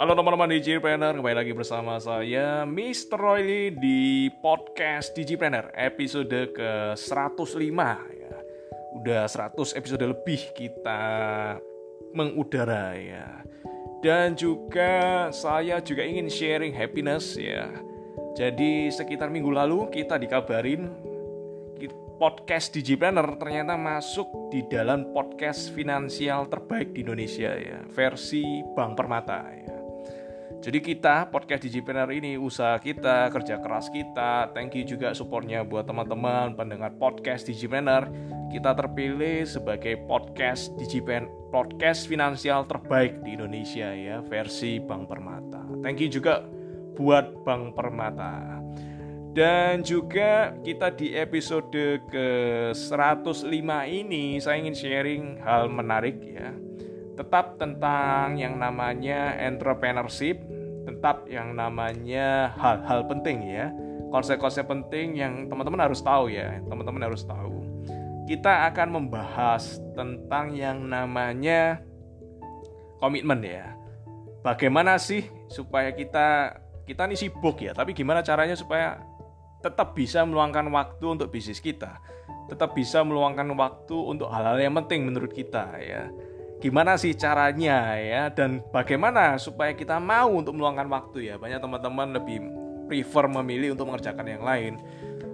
Halo teman-teman Digipreneur, kembali lagi bersama saya Mr. Roy di podcast Digipreneur episode ke-105 ya. Udah 100 episode lebih kita mengudara ya. Dan juga saya juga ingin sharing happiness ya. Jadi sekitar minggu lalu kita dikabarin podcast Digipreneur ternyata masuk di dalam podcast finansial terbaik di Indonesia ya, versi Bank Permata ya. Jadi kita podcast Digipreneur ini usaha kita, kerja keras kita. Thank you juga supportnya buat teman-teman pendengar podcast Digipreneur. Kita terpilih sebagai podcast Digipen podcast finansial terbaik di Indonesia ya, versi Bank Permata. Thank you juga buat Bank Permata. Dan juga kita di episode ke-105 ini saya ingin sharing hal menarik ya tetap tentang yang namanya entrepreneurship, tetap yang namanya hal-hal penting ya. Konsep-konsep penting yang teman-teman harus tahu ya, teman-teman harus tahu. Kita akan membahas tentang yang namanya komitmen ya. Bagaimana sih supaya kita kita ini sibuk ya, tapi gimana caranya supaya tetap bisa meluangkan waktu untuk bisnis kita, tetap bisa meluangkan waktu untuk hal-hal yang penting menurut kita ya gimana sih caranya ya? Dan bagaimana supaya kita mau untuk meluangkan waktu ya? Banyak teman-teman lebih prefer memilih untuk mengerjakan yang lain.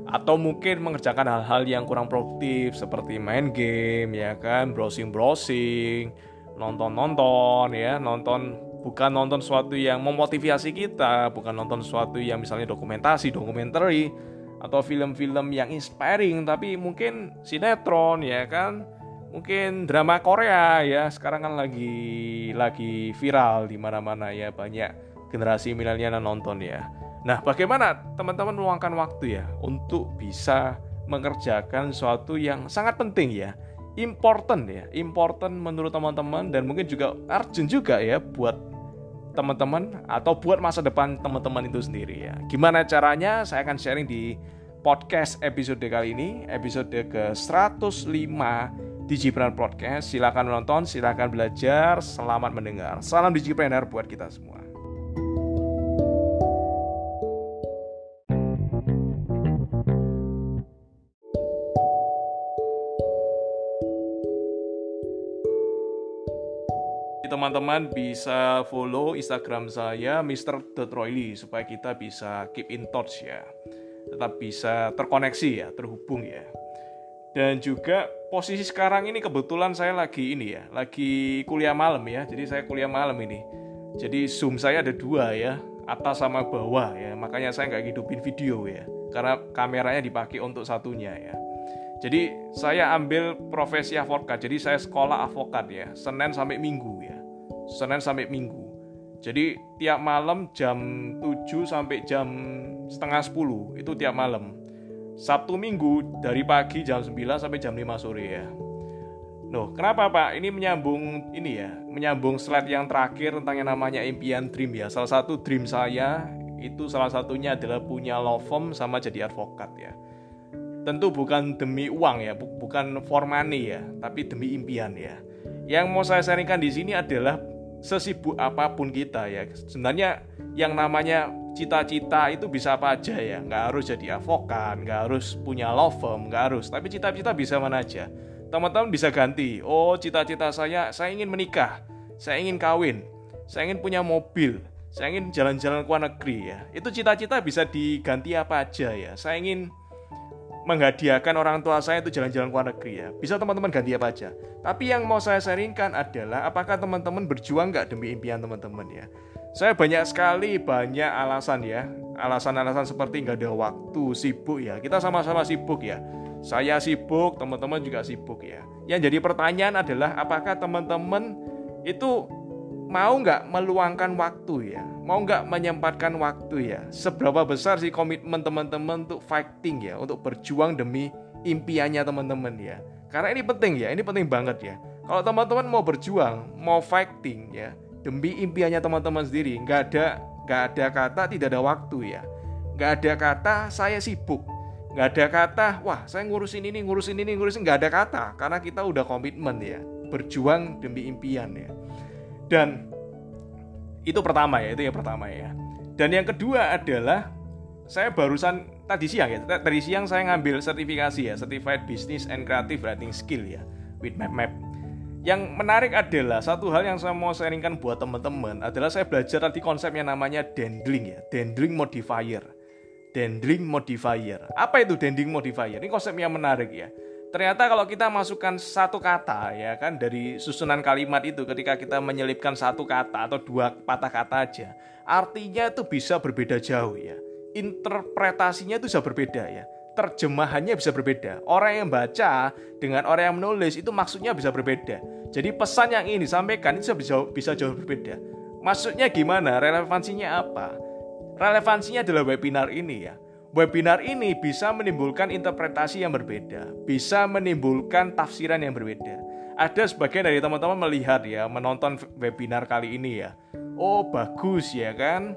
Atau mungkin mengerjakan hal-hal yang kurang produktif seperti main game ya kan? Browsing browsing nonton nonton ya. Nonton bukan nonton sesuatu yang memotivasi kita bukan nonton sesuatu yang misalnya dokumentasi dokumenter atau film-film yang inspiring tapi mungkin sinetron ya kan mungkin drama Korea ya sekarang kan lagi lagi viral di mana-mana ya banyak generasi milenial nonton ya. Nah, bagaimana teman-teman meluangkan waktu ya untuk bisa mengerjakan sesuatu yang sangat penting ya, important ya, important menurut teman-teman dan mungkin juga urgent juga ya buat teman-teman atau buat masa depan teman-teman itu sendiri ya. Gimana caranya? Saya akan sharing di podcast episode kali ini, episode ke-105 Digipreneur Podcast. Silakan menonton, silakan belajar, selamat mendengar. Salam Digipreneur buat kita semua. teman-teman bisa follow Instagram saya Mr. Detroily supaya kita bisa keep in touch ya tetap bisa terkoneksi ya terhubung ya dan juga posisi sekarang ini kebetulan saya lagi ini ya, lagi kuliah malam ya. Jadi saya kuliah malam ini. Jadi zoom saya ada dua ya, atas sama bawah ya. Makanya saya nggak hidupin video ya, karena kameranya dipakai untuk satunya ya. Jadi saya ambil profesi avokat. Jadi saya sekolah avokat ya, Senin sampai Minggu ya. Senin sampai Minggu. Jadi tiap malam jam 7 sampai jam setengah 10 itu tiap malam Sabtu Minggu dari pagi jam 9 sampai jam 5 sore ya. Loh, kenapa Pak? Ini menyambung ini ya, menyambung slide yang terakhir tentang yang namanya impian dream ya. Salah satu dream saya itu salah satunya adalah punya law firm sama jadi advokat ya. Tentu bukan demi uang ya, bukan for money ya, tapi demi impian ya. Yang mau saya sharingkan di sini adalah sesibuk apa pun kita ya. Sebenarnya yang namanya cita-cita itu bisa apa aja ya. Nggak harus jadi avokat nggak harus punya law firm nggak harus. Tapi cita-cita bisa mana aja. Teman-teman bisa ganti. Oh cita-cita saya saya ingin menikah. Saya ingin kawin. Saya ingin punya mobil. Saya ingin jalan-jalan ke luar negeri ya. Itu cita-cita bisa diganti apa aja ya. Saya ingin menghadiahkan orang tua saya itu jalan-jalan ke luar negeri ya bisa teman-teman ganti apa aja tapi yang mau saya sharingkan adalah apakah teman-teman berjuang nggak demi impian teman-teman ya saya banyak sekali banyak alasan ya. Alasan-alasan seperti nggak ada waktu, sibuk ya. Kita sama-sama sibuk ya. Saya sibuk, teman-teman juga sibuk ya. Yang jadi pertanyaan adalah apakah teman-teman itu mau nggak meluangkan waktu ya? Mau nggak menyempatkan waktu ya? Seberapa besar sih komitmen teman-teman untuk fighting ya? Untuk berjuang demi impiannya teman-teman ya? Karena ini penting ya, ini penting banget ya. Kalau teman-teman mau berjuang, mau fighting ya, demi impiannya teman-teman sendiri. Nggak ada nggak ada kata tidak ada waktu ya. Nggak ada kata saya sibuk. Nggak ada kata wah saya ngurusin ini ngurusin ini ngurusin nggak ada kata karena kita udah komitmen ya berjuang demi impian ya. Dan Itu pertama ya, itu yang pertama ya. Dan yang kedua adalah saya barusan tadi siang ya, tadi siang saya ngambil sertifikasi ya, Certified Business and Creative Writing Skill ya, with Map Map. Yang menarik adalah satu hal yang saya mau sharingkan buat teman-teman adalah saya belajar tadi konsepnya namanya dendling ya, dendling modifier. Dendling modifier. Apa itu dendling modifier? Ini konsep yang menarik ya. Ternyata kalau kita masukkan satu kata ya kan dari susunan kalimat itu ketika kita menyelipkan satu kata atau dua patah kata aja, artinya itu bisa berbeda jauh ya. Interpretasinya itu bisa berbeda ya. Terjemahannya bisa berbeda. Orang yang baca dengan orang yang menulis itu maksudnya bisa berbeda. Jadi pesan yang ini disampaikan itu bisa bisa jauh berbeda. Maksudnya gimana? Relevansinya apa? Relevansinya adalah webinar ini ya webinar ini bisa menimbulkan interpretasi yang berbeda, bisa menimbulkan tafsiran yang berbeda. Ada sebagian dari teman-teman melihat ya, menonton webinar kali ini ya. Oh, bagus ya kan?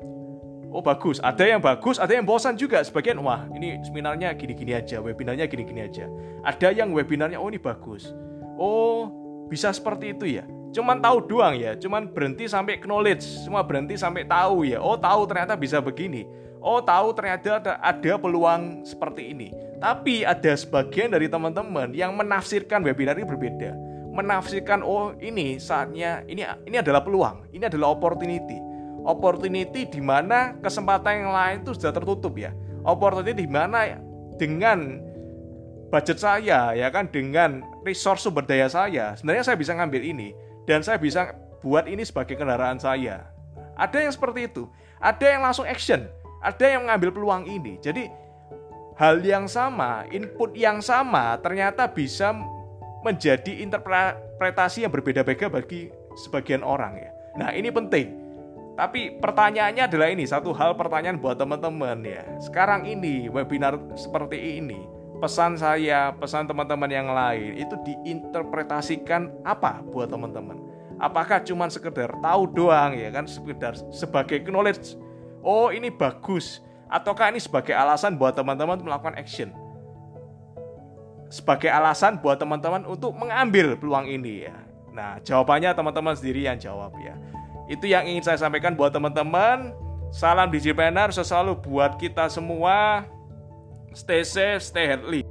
Oh, bagus. Ada yang bagus, ada yang bosan juga. Sebagian, wah, ini seminarnya gini-gini aja, webinarnya gini-gini aja. Ada yang webinarnya, oh ini bagus. Oh, bisa seperti itu ya. Cuman tahu doang ya, cuman berhenti sampai knowledge, semua berhenti sampai tahu ya. Oh, tahu ternyata bisa begini oh tahu ternyata ada, ada peluang seperti ini. Tapi ada sebagian dari teman-teman yang menafsirkan webinar ini berbeda. Menafsirkan oh ini saatnya ini ini adalah peluang, ini adalah opportunity. Opportunity di mana kesempatan yang lain itu sudah tertutup ya. Opportunity di mana dengan budget saya ya kan dengan resource sumber daya saya, sebenarnya saya bisa ngambil ini dan saya bisa buat ini sebagai kendaraan saya. Ada yang seperti itu. Ada yang langsung action ada yang mengambil peluang ini. Jadi hal yang sama, input yang sama ternyata bisa menjadi interpretasi yang berbeda-beda bagi sebagian orang ya. Nah, ini penting. Tapi pertanyaannya adalah ini, satu hal pertanyaan buat teman-teman ya. Sekarang ini webinar seperti ini, pesan saya, pesan teman-teman yang lain itu diinterpretasikan apa buat teman-teman? Apakah cuma sekedar tahu doang ya kan sekedar sebagai knowledge oh ini bagus, ataukah ini sebagai alasan buat teman-teman melakukan action? Sebagai alasan buat teman-teman untuk mengambil peluang ini ya. Nah, jawabannya teman-teman sendiri yang jawab ya. Itu yang ingin saya sampaikan buat teman-teman. Salam Digipreneur selalu buat kita semua. Stay safe, stay healthy.